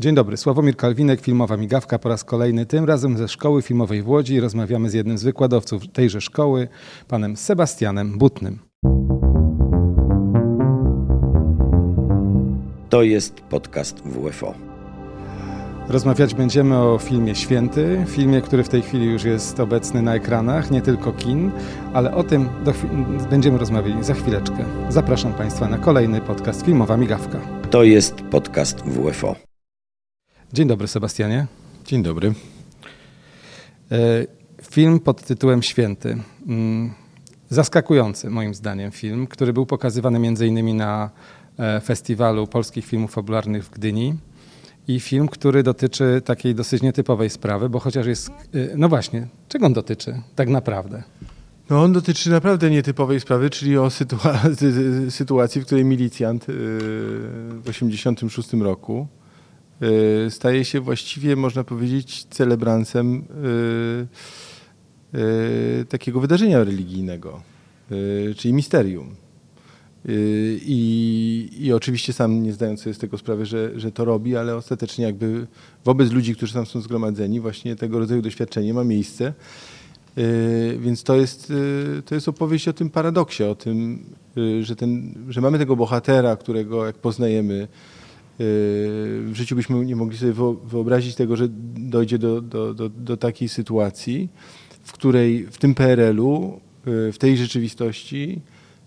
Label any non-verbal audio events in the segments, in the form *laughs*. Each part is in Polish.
Dzień dobry, Sławomir Kalwinek, filmowa migawka po raz kolejny, tym razem ze Szkoły Filmowej w Łodzi. Rozmawiamy z jednym z wykładowców tejże szkoły, panem Sebastianem Butnym. To jest podcast WFO. Rozmawiać będziemy o filmie Święty, filmie, który w tej chwili już jest obecny na ekranach, nie tylko kin, ale o tym będziemy rozmawiali za chwileczkę. Zapraszam Państwa na kolejny podcast Filmowa Migawka. To jest podcast WFO. Dzień dobry, Sebastianie. Dzień dobry. E, film pod tytułem Święty. Mm, zaskakujący, moim zdaniem, film, który był pokazywany innymi na e, Festiwalu Polskich Filmów Fabularnych w Gdyni. I film, który dotyczy takiej dosyć nietypowej sprawy, bo chociaż jest. E, no właśnie, czego on dotyczy tak naprawdę? No on dotyczy naprawdę nietypowej sprawy, czyli o *laughs* sytuacji, w której milicjant w 1986 roku Y, staje się właściwie, można powiedzieć, celebrancem y, y, takiego wydarzenia religijnego, czyli misterium. I, I, oczywiście sam nie zdając sobie z tego sprawy, że, że to robi, ale ostatecznie jakby wobec ludzi, którzy tam są zgromadzeni, właśnie tego rodzaju doświadczenie ma miejsce. Więc to jest, to jest opowieść o tym paradoksie, o tym, że, ten, że mamy tego bohatera, którego jak poznajemy, w życiu byśmy nie mogli sobie wyobrazić tego, że dojdzie do, do, do, do takiej sytuacji, w której w tym PRL-u, y, w tej rzeczywistości,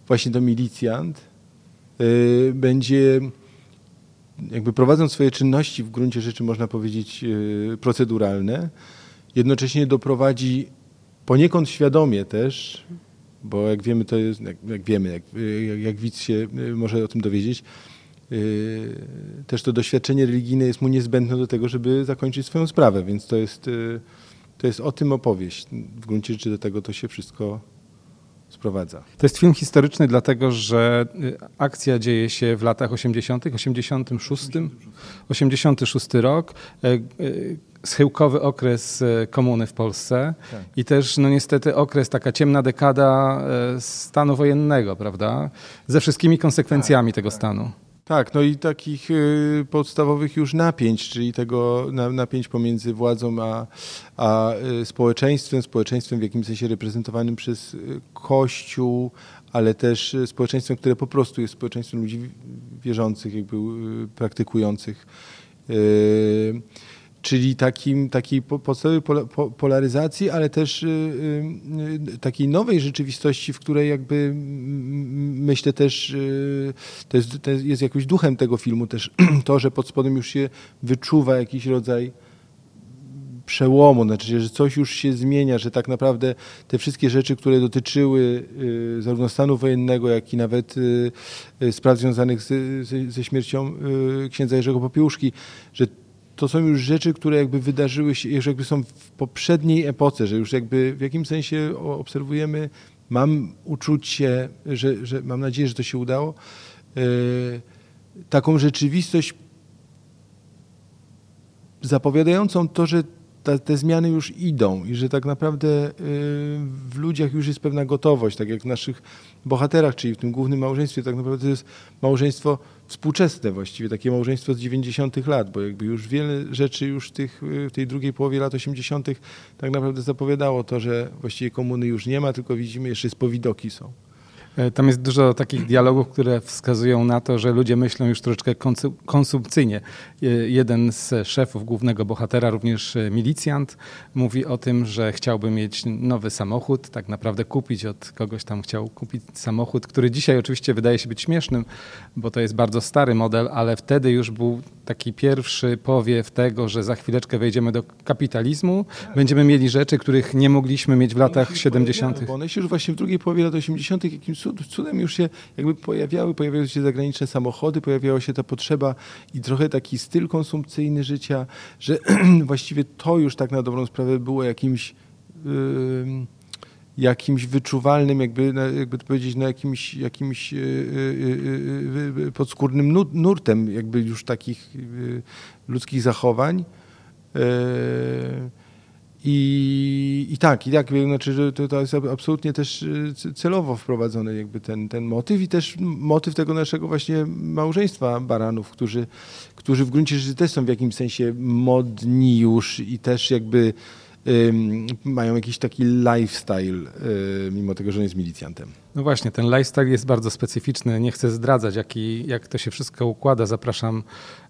właśnie to milicjant y, będzie jakby prowadząc swoje czynności w gruncie rzeczy, można powiedzieć, y, proceduralne, jednocześnie doprowadzi poniekąd świadomie też, bo jak wiemy, to jest, jak, jak wiemy, jak, jak, jak widz się może o tym dowiedzieć, też to doświadczenie religijne jest mu niezbędne do tego, żeby zakończyć swoją sprawę, więc to jest, y, to jest o tym opowieść. W gruncie rzeczy do tego to się wszystko sprowadza. To jest film historyczny, dlatego że y, akcja dzieje się w latach 80., 86, 86 rok schyłkowy okres komuny w Polsce tak. i też no niestety okres, taka ciemna dekada stanu wojennego, prawda? Ze wszystkimi konsekwencjami tak, tego tak. stanu. Tak, no i takich y, podstawowych już napięć, czyli tego napięć pomiędzy władzą a, a y, społeczeństwem, społeczeństwem w jakimś sensie reprezentowanym przez y, Kościół, ale też społeczeństwem, które po prostu jest społeczeństwem ludzi wierzących, jakby praktykujących czyli takim, takiej podstawowej polaryzacji, ale też y, y, takiej nowej rzeczywistości, w której jakby myślę też, y, to jest, to jest jakimś duchem tego filmu też. *clears throat* To, że pod spodem już się wyczuwa jakiś rodzaj przełomu, znaczy, że coś już się zmienia, że tak naprawdę te wszystkie rzeczy, które dotyczyły zarówno stanu wojennego, jak i nawet spraw związanych ze śmiercią księdza Jerzego Popiełuszki, że to są już rzeczy, które jakby wydarzyły się, już jakby są w poprzedniej epoce, że już jakby w jakimś sensie obserwujemy, mam uczucie, że, że mam nadzieję, że to się udało, yy, taką rzeczywistość zapowiadającą to, że ta, te zmiany już idą i że tak naprawdę yy, w ludziach już jest pewna gotowość, tak jak w naszych bohaterach, czyli w tym głównym małżeństwie, tak naprawdę to jest małżeństwo współczesne właściwie, takie małżeństwo z 90. lat, bo jakby już wiele rzeczy już w, tych, w tej drugiej połowie lat 80. tak naprawdę zapowiadało to, że właściwie komuny już nie ma, tylko widzimy jeszcze spowidoki są. E, tam jest dużo takich dialogów, które wskazują na to, że ludzie myślą już troszeczkę konsumpcyjnie. Jeden z szefów głównego bohatera, również e, milicjant, mówi o tym, że chciałby mieć nowy samochód, tak naprawdę kupić od kogoś tam chciał kupić samochód, który dzisiaj oczywiście wydaje się być śmiesznym, bo to jest bardzo stary model, ale wtedy już był taki pierwszy powiew tego, że za chwileczkę wejdziemy do kapitalizmu, będziemy mieli rzeczy, których nie mogliśmy mieć w latach 70. Bo one się już właśnie w drugiej połowie lat 80. jakimś cudem już się jakby pojawiały, pojawiały się zagraniczne samochody, pojawiała się ta potrzeba i trochę taki styl konsumpcyjny życia, że *clears throat* właściwie to już tak na dobrą sprawę było jakimś yy, jakimś wyczuwalnym, jakby, jakby to powiedzieć, no jakimś, jakimś yy, yy, podskórnym nurtem jakby już takich ludzkich zachowań. I, I tak, i tak, znaczy, że to, to jest absolutnie też celowo wprowadzony jakby ten, ten motyw i też motyw tego naszego właśnie małżeństwa baranów, którzy, którzy w gruncie rzeczy też są w jakimś sensie modni już i też jakby mają jakiś taki lifestyle, mimo tego, że on jest milicjantem. No właśnie, ten lifestyle jest bardzo specyficzny. Nie chcę zdradzać, jaki, jak to się wszystko układa. Zapraszam,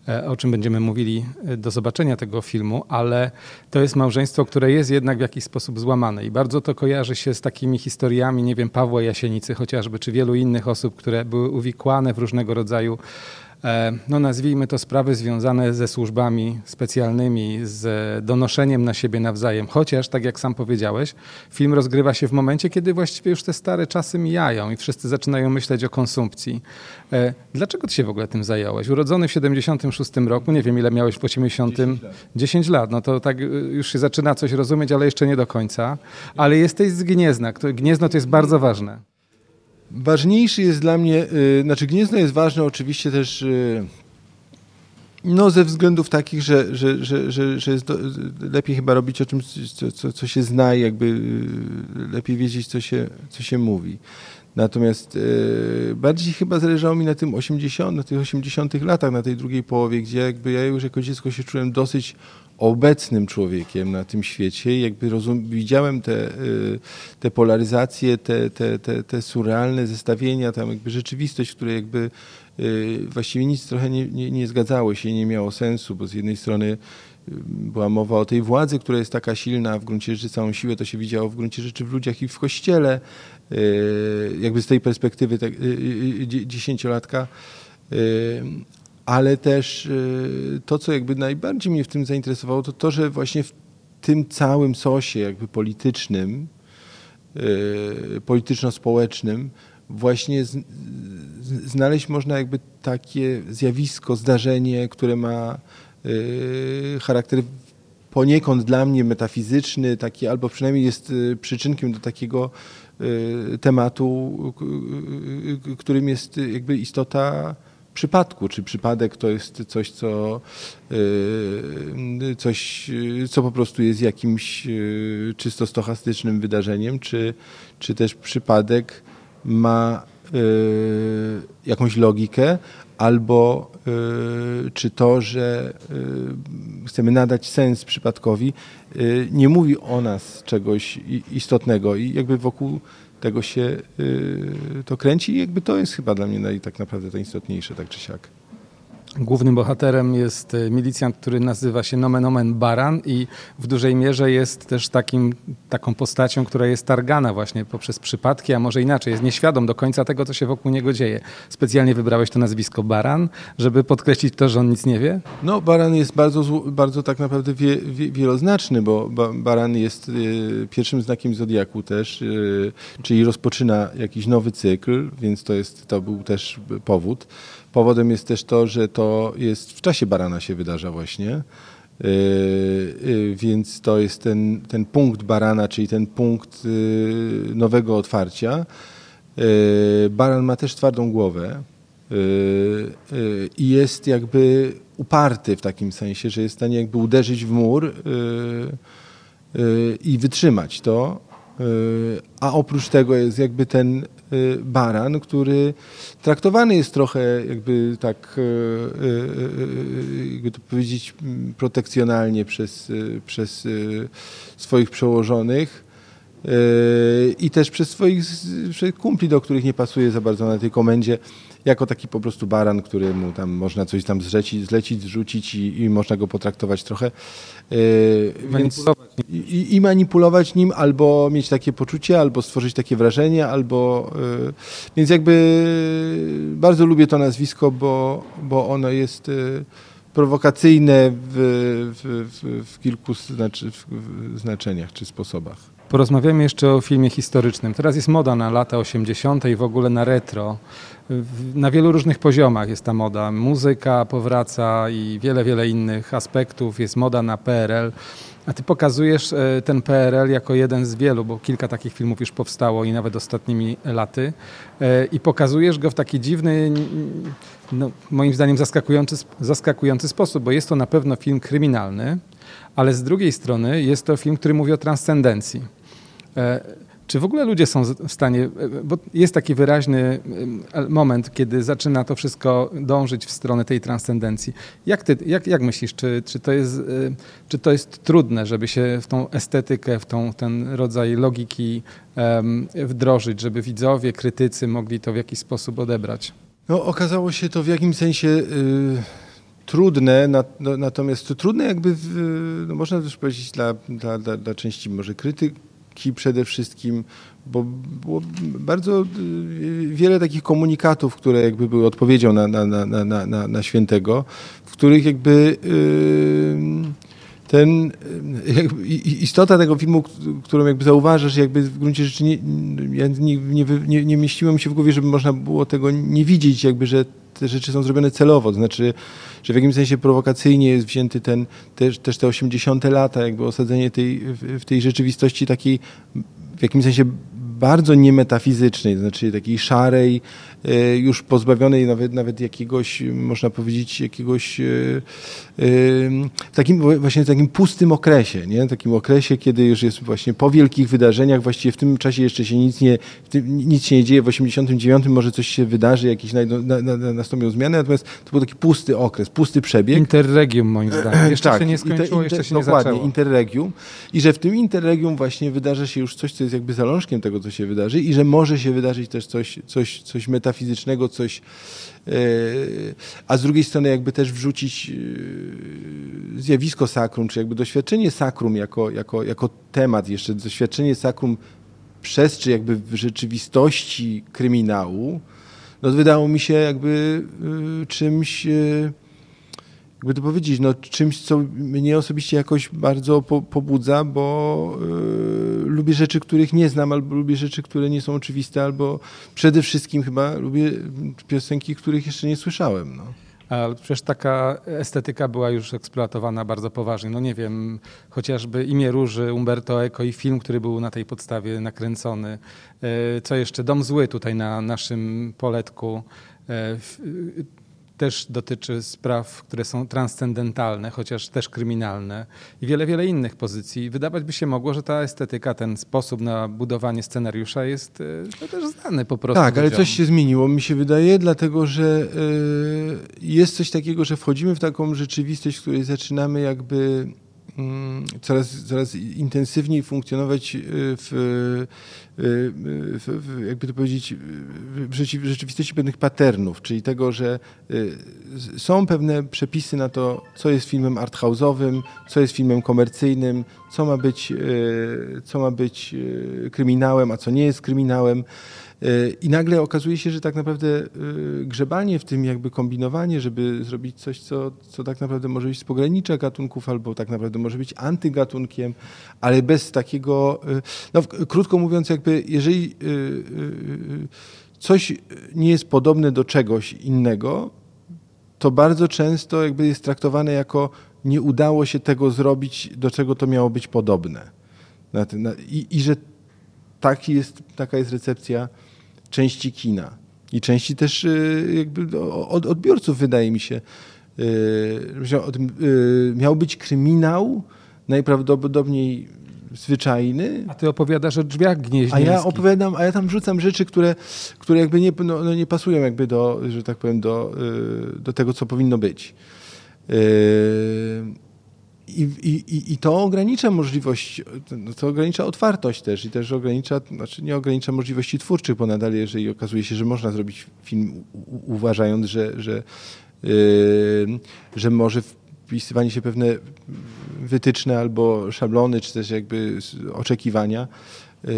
e, o czym będziemy mówili, e, do zobaczenia tego filmu, ale to jest małżeństwo, które jest jednak w jakiś sposób złamane i bardzo to kojarzy się z takimi historiami, nie wiem, Pawła Jasienicy chociażby, czy wielu innych osób, które były uwikłane w różnego rodzaju no nazwijmy to sprawy związane ze służbami specjalnymi, z donoszeniem na siebie nawzajem. Chociaż, tak jak sam powiedziałeś, film rozgrywa się w momencie, kiedy właściwie już te stare czasy mijają i wszyscy zaczynają myśleć o konsumpcji. E, dlaczego ty się w ogóle tym zająłeś? Urodzony w 76 roku, nie wiem ile miałeś w 80. 10 lat. 10 lat. No to tak y, już się zaczyna coś rozumieć, ale jeszcze nie do końca. Ale jesteś z Gniezna. Gniezno to jest bardzo ważne. Ważniejszy jest dla mnie, yy, znaczy Gniezno jest ważne oczywiście też yy, no ze względów takich, że, że, że, że, że jest do, lepiej chyba robić o czymś, co, co, co się zna, jakby yy, lepiej wiedzieć, co się, co się mówi. Natomiast bardziej chyba zależało mi na tym 80, na tych 80 latach, na tej drugiej połowie, gdzie jakby ja już jako dziecko się czułem dosyć obecnym człowiekiem na tym świecie. Jakby rozum, widziałem te, y, te polaryzacje, te, te, te, te surrealne zestawienia, tam jakby rzeczywistość, w której jakby y, właściwie nic trochę nie, nie, nie zgadzało się, nie miało sensu, bo z jednej strony y, była mowa o tej władzy, która jest taka silna, w gruncie rzeczy całą siłę to się widziało w gruncie rzeczy w ludziach i w kościele, jakby z tej perspektywy dziesięciolatka ale też y, to, co jakby najbardziej mnie w tym zainteresowało, to to, że właśnie w tym całym sosie jakby politycznym, y, polityczno-społecznym właśnie znaleźć można jakby takie zjawisko, zdarzenie, które ma y, charakter poniekąd dla mnie metafizyczny, taki albo przynajmniej jest przyczynkiem do takiego tematu, którym jest jakby istota przypadku, czy przypadek to jest coś, co, y, coś, co po prostu jest jakimś y, czysto stochastycznym wydarzeniem, czy, czy też przypadek ma y, jakąś logikę, albo czy to, że chcemy nadać sens przypadkowi, nie mówi o nas czegoś istotnego. I jakby wokół tego się y, to kręci i jakby to jest chyba dla mnie tak naprawdę najistotniejsze, tak czy siak. Głównym bohaterem jest e, milicjant, który nazywa się nomen omen Baran i w dużej mierze jest też takim, taką postacią, która jest targana właśnie poprzez przypadki, a może inaczej, jest nieświadom do końca tego, co się wokół niego dzieje. Specjalnie wybrałeś to nazwisko Baran, żeby podkreślić to, że on nic nie wie? No, Baran jest bardzo, bardzo tak naprawdę wie, wie, wieloznaczny, bo Baran jest y, pierwszym znakiem Zodiaku też, y, czyli rozpoczyna jakiś nowy cykl, więc to, jest, to był też powód. Powodem jest też to, że to jest w czasie barana się wydarza właśnie. Yy, yy, więc to jest ten, ten punkt barana, czyli ten punkt yy, nowego otwarcia. Baran ma też twardą głowę i jest jakby uparty w takim sensie, że jest w stanie jakby uderzyć w mur i wytrzymać to. A oprócz tego jest jakby ten Y, baran, który traktowany jest trochę jakby tak, y, jakby to powiedzieć, protekcjonalnie przez, przez swoich przełożonych i też przez swoich kumpli, do których nie pasuje za bardzo na tej komendzie jako taki po prostu baran, któremu tam można coś tam zlecić, zlecić zrzucić i, i można go potraktować trochę. Yy, manipulować więc, i, i, manipulować nim, albo mieć takie poczucie, albo stworzyć takie wrażenie, albo... Yy, więc jakby bardzo lubię to nazwisko, bo, bo ono jest... Yy, prowokacyjne w, w, w, w kilku znaczy, w znaczeniach czy sposobach. Porozmawiamy jeszcze o filmie historycznym. Teraz jest moda na lata 80. i w ogóle na retro. Na wielu różnych poziomach jest ta moda. Muzyka powraca i wiele, wiele innych aspektów. Jest moda na PRL. A ty pokazujesz e, ten PRL jako jeden z wielu, bo kilka takich filmów już powstało i nawet ostatnimi laty. E, I pokazujesz go w taki dziwny, no, moim zdaniem zaskakujący, zaskakujący sposób, bo jest to na pewno film kryminalny, ale z drugiej strony jest to film, który mówi o transcendencji. E, czy w ogóle ludzie są w stanie, bo jest taki wyraźny moment, kiedy zaczyna to wszystko dążyć w stronę tej transcendencji. Jak, ty, jak, jak myślisz, czy, czy, to jest, czy to jest trudne, żeby się w tą estetykę, w tą, ten rodzaj logiki wdrożyć, żeby widzowie, krytycy mogli to w jakiś sposób odebrać? No, okazało się to w jakimś sensie y, trudne, no, natomiast trudne jakby, w, no, można też powiedzieć dla, dla, dla, dla części może przede wszystkim, bo było bardzo y, wiele takich komunikatów, które jakby były odpowiedzią na, na, na, na, na, na świętego, w których jakby yy, ten, istota tego filmu, którą jakby zauważasz, jakby w gruncie rzeczy nie, ja nie, nie, nie mieściłem się w głowie, żeby można było tego nie widzieć, jakby, że te rzeczy są zrobione celowo, to znaczy, że w jakimś sensie prowokacyjnie jest wzięty ten, też, też te 80 lata, jakby osadzenie tej, w tej rzeczywistości takiej w jakimś sensie bardzo niemetafizycznej, to znaczy takiej szarej, już pozbawionej nawet, nawet jakiegoś, można powiedzieć, jakiegoś e, e, takim właśnie takim pustym okresie, nie? takim okresie, kiedy już jest właśnie po wielkich wydarzeniach, właściwie w tym czasie jeszcze się nic nie, nic się nie dzieje, w 89 może coś się wydarzy, jakieś najdą, na, na, nastąpią zmiany, natomiast to był taki pusty okres, pusty przebieg. Interregium moim zdaniem. Jeszcze tak, się nie skończyło, inter, jeszcze się nie dokładnie, zaczęło. interregium i że w tym interregium właśnie wydarza się już coś, co jest jakby zalążkiem tego, co się wydarzy i że może się wydarzyć też coś, coś, coś metafizycznego, coś, e, a z drugiej strony jakby też wrzucić e, zjawisko sakrum, czy jakby doświadczenie sakrum jako, jako, jako temat, jeszcze doświadczenie sakrum przez, czy jakby w rzeczywistości kryminału, no wydało mi się jakby e, czymś jakby to powiedzieć, no, czymś, co mnie osobiście jakoś bardzo po, pobudza, bo y, lubię rzeczy, których nie znam, albo lubię rzeczy, które nie są oczywiste, albo przede wszystkim chyba lubię piosenki, których jeszcze nie słyszałem. No. Ale przecież taka estetyka była już eksploatowana bardzo poważnie. No nie wiem, chociażby Imię Róży, Umberto Eco i film, który był na tej podstawie nakręcony. Y, co jeszcze? Dom Zły tutaj na naszym poletku y, też dotyczy spraw, które są transcendentalne, chociaż też kryminalne i wiele, wiele innych pozycji. Wydawać by się mogło, że ta estetyka, ten sposób na budowanie scenariusza jest no, też znany po prostu. Tak, ale coś się zmieniło, mi się wydaje, dlatego że y, jest coś takiego, że wchodzimy w taką rzeczywistość, w której zaczynamy jakby coraz, coraz intensywniej funkcjonować y, w, y, y, w, w, jakby to powiedzieć, w rzeczywistości pewnych patternów, czyli tego, że są pewne przepisy na to, co jest filmem arthouse'owym, co jest filmem komercyjnym, co ma być, co ma być kryminałem, a co nie jest kryminałem. I nagle okazuje się, że tak naprawdę y, grzebanie w tym, jakby kombinowanie, żeby zrobić coś, co, co tak naprawdę może być z pogranicza gatunków, albo tak naprawdę może być antygatunkiem, ale bez takiego, y, no krótko mówiąc, jakby jeżeli y, coś nie jest podobne do czegoś innego, to bardzo często jakby jest traktowane jako nie udało się tego zrobić, do czego to miało być podobne. I, i że taki jest, taka jest recepcja części kina i części też y, jakby odbiorców, wydaje mi się. Y, y, miał być kryminał, najprawdopodobniej zwyczajny. A ty opowiadasz o drzwiach gnieźnieńskich. A ja opowiadam, a ja tam wrzucam rzeczy, które, które jakby nie, no, no nie pasują jakby do, że tak powiem, do, do tego, co powinno być. I, i, I to ogranicza możliwość, to ogranicza otwartość też i też ogranicza, znaczy nie ogranicza możliwości twórczych, bo nadal jeżeli okazuje się, że można zrobić film uważając, że, że, yy, że może wpisywanie się pewne wytyczne albo szablony, czy też jakby oczekiwania yy,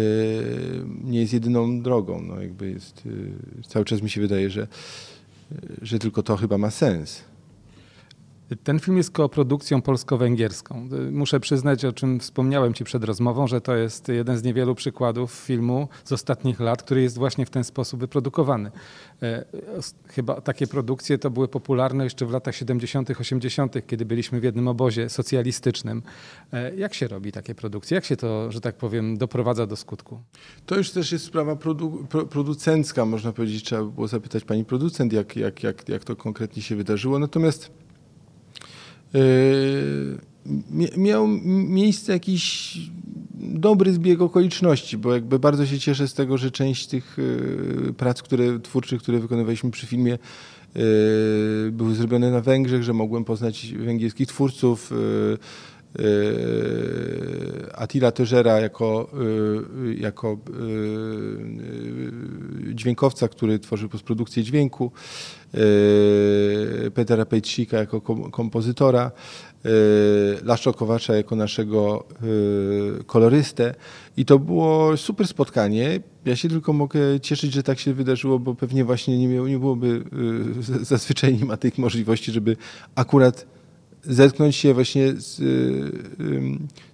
nie jest jedyną drogą. No jakby jest, yy, cały czas mi się wydaje, że, że tylko to chyba ma sens. Ten film jest koprodukcją polsko-węgierską. Muszę przyznać, o czym wspomniałem Ci przed rozmową, że to jest jeden z niewielu przykładów filmu z ostatnich lat, który jest właśnie w ten sposób wyprodukowany. E, chyba takie produkcje to były popularne jeszcze w latach 70., 80., kiedy byliśmy w jednym obozie socjalistycznym. E, jak się robi takie produkcje? Jak się to, że tak powiem, doprowadza do skutku? To już też jest sprawa produ producencka, można powiedzieć. Trzeba było zapytać pani producent, jak, jak, jak, jak to konkretnie się wydarzyło. Natomiast miał miejsce jakiś dobry zbieg okoliczności, bo jakby bardzo się cieszę z tego, że część tych prac które, twórczych, które wykonywaliśmy przy filmie były zrobione na Węgrzech, że mogłem poznać węgierskich twórców, Attila Teżera jako, y, jako y, dźwiękowca, który tworzy postprodukcję dźwięku, Petera Pejcika jako kompozytora, Laszczo Kowacza jako naszego kolorystę. I to było super spotkanie. Ja się tylko mogę cieszyć, że tak się wydarzyło, bo pewnie właśnie nie, miało, nie byłoby, *laughs* zazwyczaj nie ma tych możliwości, żeby akurat zetknąć się właśnie z,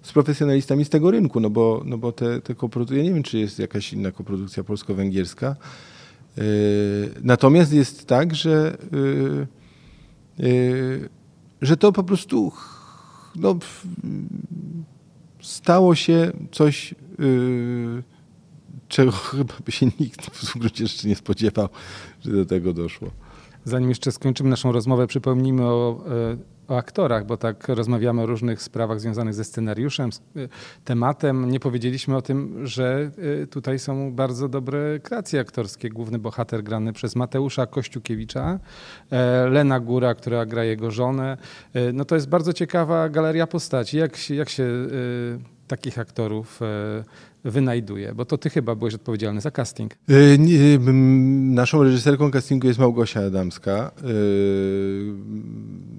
z, profesjonalistami z tego rynku, no bo, no bo te, te koprodukcje, ja nie wiem, czy jest jakaś inna koprodukcja polsko-węgierska. E, natomiast jest tak, że, e, e, że to po prostu no, stało się coś, czego *laughs* chyba by się nikt w gruncie rzeczy nie spodziewał, że do tego doszło. Zanim jeszcze skończymy naszą rozmowę, przypomnijmy o o aktorach, bo tak rozmawiamy o różnych sprawach związanych ze scenariuszem, z y, tematem. Nie powiedzieliśmy o tym, że y, tutaj są bardzo dobre kreacje aktorskie. Główny bohater grany przez Mateusza Kościukiewicza, e, Lena Góra, która gra jego żonę. E, no to jest bardzo ciekawa galeria postaci. Jak się, jak się y, takich aktorów e, wynajduje? Bo to ty chyba byłeś odpowiedzialny za casting. E, naszą reżyserką castingu jest Małgosia Adamska. E,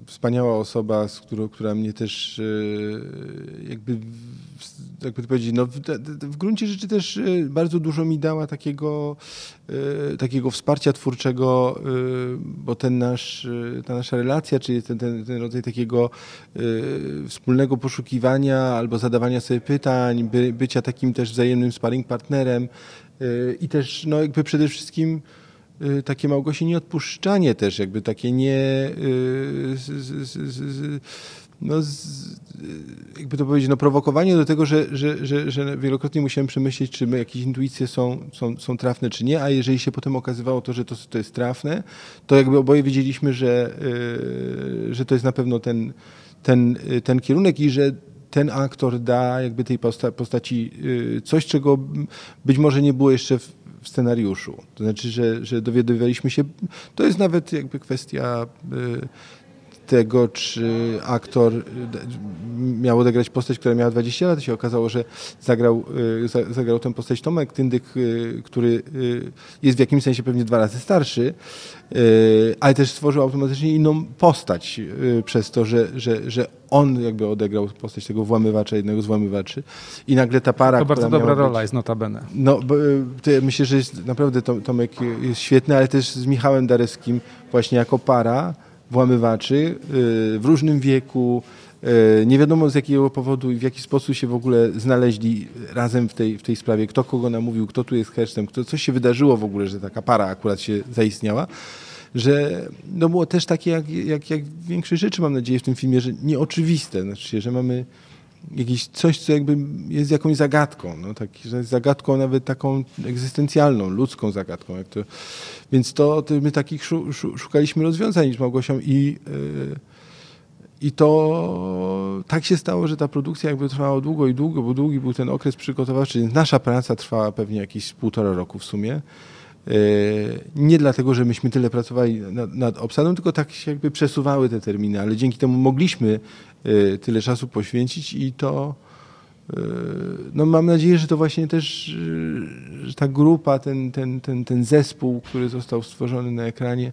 wspaniała osoba, z którą, która mnie też jakby jakby to powiedzieć, no w, w gruncie rzeczy też bardzo dużo mi dała takiego, takiego wsparcia twórczego, bo ten nasz, ta nasza relacja, czyli ten, ten, ten rodzaj takiego wspólnego poszukiwania albo zadawania sobie pytań, by, bycia takim też wzajemnym sparring partnerem y, i też no jakby przede wszystkim y, takie Małgosi nieodpuszczanie też, jakby takie nie y, no, jakby to powiedzieć, no prowokowanie do tego, że, że, że, że wielokrotnie musiałem przemyśleć, czy jakieś intuicje są, są, są trafne, czy nie, a jeżeli się potem okazywało to, że to, to jest trafne, to jakby oboje wiedzieliśmy, że, że to jest na pewno ten, ten, ten kierunek i że ten aktor da jakby tej posta postaci y, coś, czego być może nie było jeszcze w, w scenariuszu. To znaczy, że, że dowiadywaliśmy się, to jest nawet jakby kwestia y, tego, czy aktor y, miał odegrać postać, która miała 20 lat. się okazało, że zagrał, y, zagrał tę postać Tomek Tyndyk, y, który jest w jakimś sensie pewnie dwa razy starszy, ale też stworzył automatycznie inną postać przez to, że, że, że on jakby odegrał postać tego włamywacza, jednego z włamywaczy i nagle ta para, To bardzo dobra rola jest notabene. No, bo, myślę, że jest naprawdę Tomek jest świetny, ale też z Michałem Dareskim właśnie jako para włamywaczy y, w różnym wieku. Y, nie wiadomo z jakiego powodu i w jaki sposób się w ogóle znaleźli razem w tej, w tej sprawie, kto kogo namówił, kto tu jest hesztem, kto, co się wydarzyło w ogóle, że taka para akurat się zaistniała że no było też takie, jak, jak, jak większość rzeczy, mam nadzieję, w tym filmie, że nieoczywiste. Znaczy, że mamy jakieś coś, co jakby jest jakąś zagadką, no, tak, że zagadką nawet taką egzystencjalną, ludzką zagadką. Jak to, więc to, to my takich szukaliśmy rozwiązań z Małgosią i, yy, i to tak się stało, że ta produkcja jakby trwała długo i długo, bo długi był ten okres przygotowawczy, więc nasza praca trwała pewnie jakieś półtora roku w sumie. E, nie dlatego, że myśmy tyle pracowali nad, nad obsadą, tylko tak się jakby przesuwały te terminy, ale dzięki temu mogliśmy e, tyle czasu poświęcić i to e, no mam nadzieję, że to właśnie też że ta grupa, ten, ten, ten, ten zespół, który został stworzony na ekranie,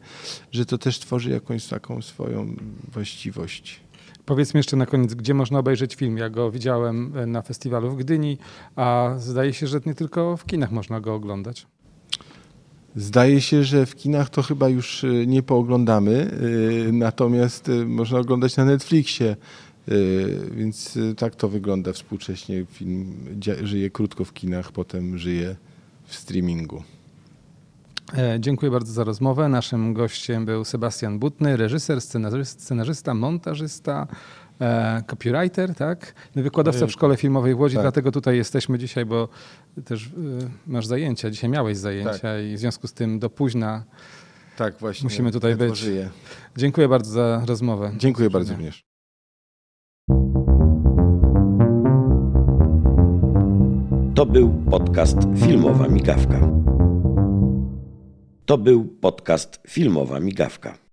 że to też tworzy jakąś taką swoją właściwość. Powiedzmy jeszcze na koniec, gdzie można obejrzeć film. Ja go widziałem na festiwalu w Gdyni, a zdaje się, że nie tylko w kinach można go oglądać. Zdaje się, że w kinach to chyba już y, nie pooglądamy, y, natomiast y, można oglądać na Netflixie. Więc tak to wygląda współcześnie. Film żyje krótko w kinach, potem żyje w streamingu. E, dziękuję bardzo za rozmowę. Naszym gościem był Sebastian Butny, reżyser, scenarzysta, montażysta, E, copywriter, tak? No, wykładowca w szkole filmowej w Łodzi, tak. dlatego tutaj jesteśmy dzisiaj, bo też e, masz zajęcia, dzisiaj miałeś zajęcia tak. i w związku z tym do późna tak, właśnie, musimy tutaj być. Dziękuję bardzo za rozmowę. Dziękuję bardzo również. To był podcast Filmowa Migawka. To był podcast Filmowa Migawka.